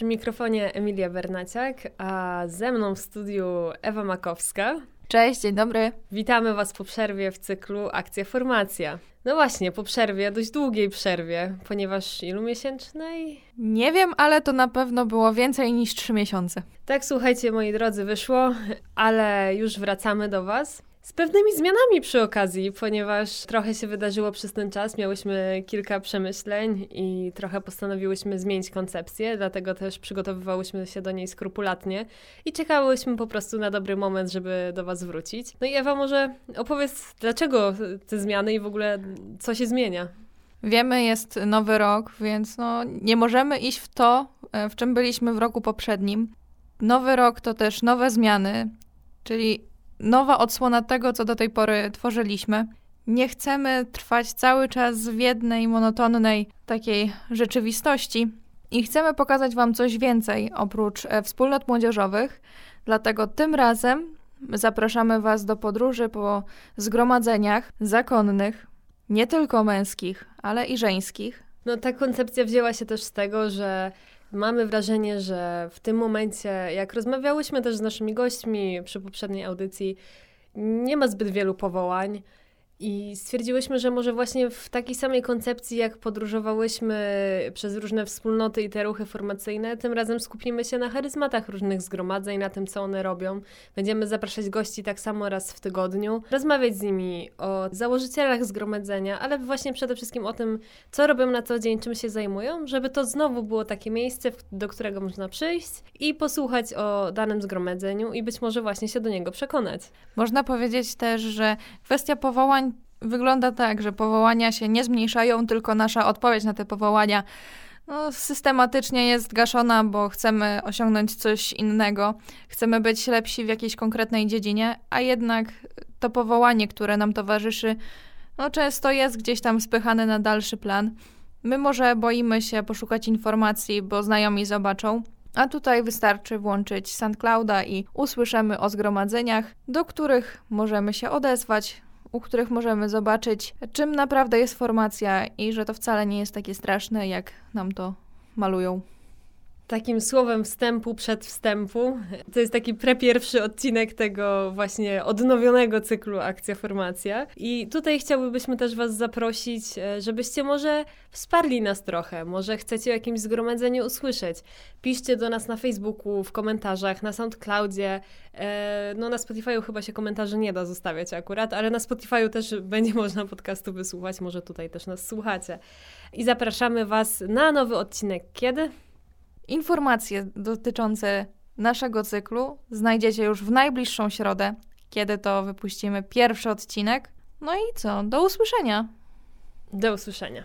Przy mikrofonie Emilia Bernaciak, a ze mną w studiu Ewa Makowska. Cześć, dzień dobry. Witamy Was po przerwie w cyklu Akcja Formacja. No właśnie, po przerwie, dość długiej przerwie, ponieważ ilu miesięcznej? Nie wiem, ale to na pewno było więcej niż trzy miesiące. Tak, słuchajcie, moi drodzy, wyszło, ale już wracamy do Was. Z pewnymi zmianami przy okazji, ponieważ trochę się wydarzyło przez ten czas, miałyśmy kilka przemyśleń i trochę postanowiłyśmy zmienić koncepcję, dlatego też przygotowywałyśmy się do niej skrupulatnie i czekałyśmy po prostu na dobry moment, żeby do Was wrócić. No i Ewa, może opowiedz, dlaczego te zmiany i w ogóle co się zmienia? Wiemy, jest nowy rok, więc no, nie możemy iść w to, e, w czym byliśmy w roku poprzednim. Nowy rok to też nowe zmiany, czyli nowa odsłona tego, co do tej pory tworzyliśmy. Nie chcemy trwać cały czas w jednej, monotonnej takiej rzeczywistości i chcemy pokazać Wam coś więcej oprócz e, wspólnot młodzieżowych. Dlatego tym razem zapraszamy Was do podróży po zgromadzeniach zakonnych, nie tylko męskich, ale i żeńskich. No ta koncepcja wzięła się też z tego, że Mamy wrażenie, że w tym momencie, jak rozmawiałyśmy też z naszymi gośćmi przy poprzedniej audycji, nie ma zbyt wielu powołań. I stwierdziłyśmy, że może właśnie w takiej samej koncepcji, jak podróżowałyśmy przez różne wspólnoty i te ruchy formacyjne, tym razem skupimy się na charyzmatach różnych zgromadzeń, na tym, co one robią. Będziemy zapraszać gości tak samo raz w tygodniu, rozmawiać z nimi o założycielach zgromadzenia, ale właśnie przede wszystkim o tym, co robią na co dzień, czym się zajmują, żeby to znowu było takie miejsce, do którego można przyjść i posłuchać o danym zgromadzeniu i być może właśnie się do niego przekonać. Można powiedzieć też, że kwestia powołań wygląda tak, że powołania się nie zmniejszają, tylko nasza odpowiedź na te powołania no, systematycznie jest gaszona, bo chcemy osiągnąć coś innego, chcemy być lepsi w jakiejś konkretnej dziedzinie, a jednak to powołanie, które nam towarzyszy, no, często jest gdzieś tam spychane na dalszy plan. My może boimy się poszukać informacji, bo znajomi zobaczą, a tutaj wystarczy włączyć SoundClouda i usłyszymy o zgromadzeniach, do których możemy się odezwać, u których możemy zobaczyć, czym naprawdę jest formacja i że to wcale nie jest takie straszne, jak nam to malują takim słowem wstępu przed wstępu. To jest taki prepierwszy odcinek tego właśnie odnowionego cyklu Akcja Formacja. I tutaj chciałbyśmy też Was zaprosić, e, żebyście może wsparli nas trochę, może chcecie o jakimś zgromadzeniu usłyszeć. Piszcie do nas na Facebooku, w komentarzach, na SoundCloudzie. E, no na Spotify'u chyba się komentarzy nie da zostawiać akurat, ale na Spotify'u też będzie można podcastu wysłuchać, może tutaj też nas słuchacie. I zapraszamy Was na nowy odcinek kiedy? Informacje dotyczące naszego cyklu znajdziecie już w najbliższą środę, kiedy to wypuścimy pierwszy odcinek. No i co? Do usłyszenia. Do usłyszenia.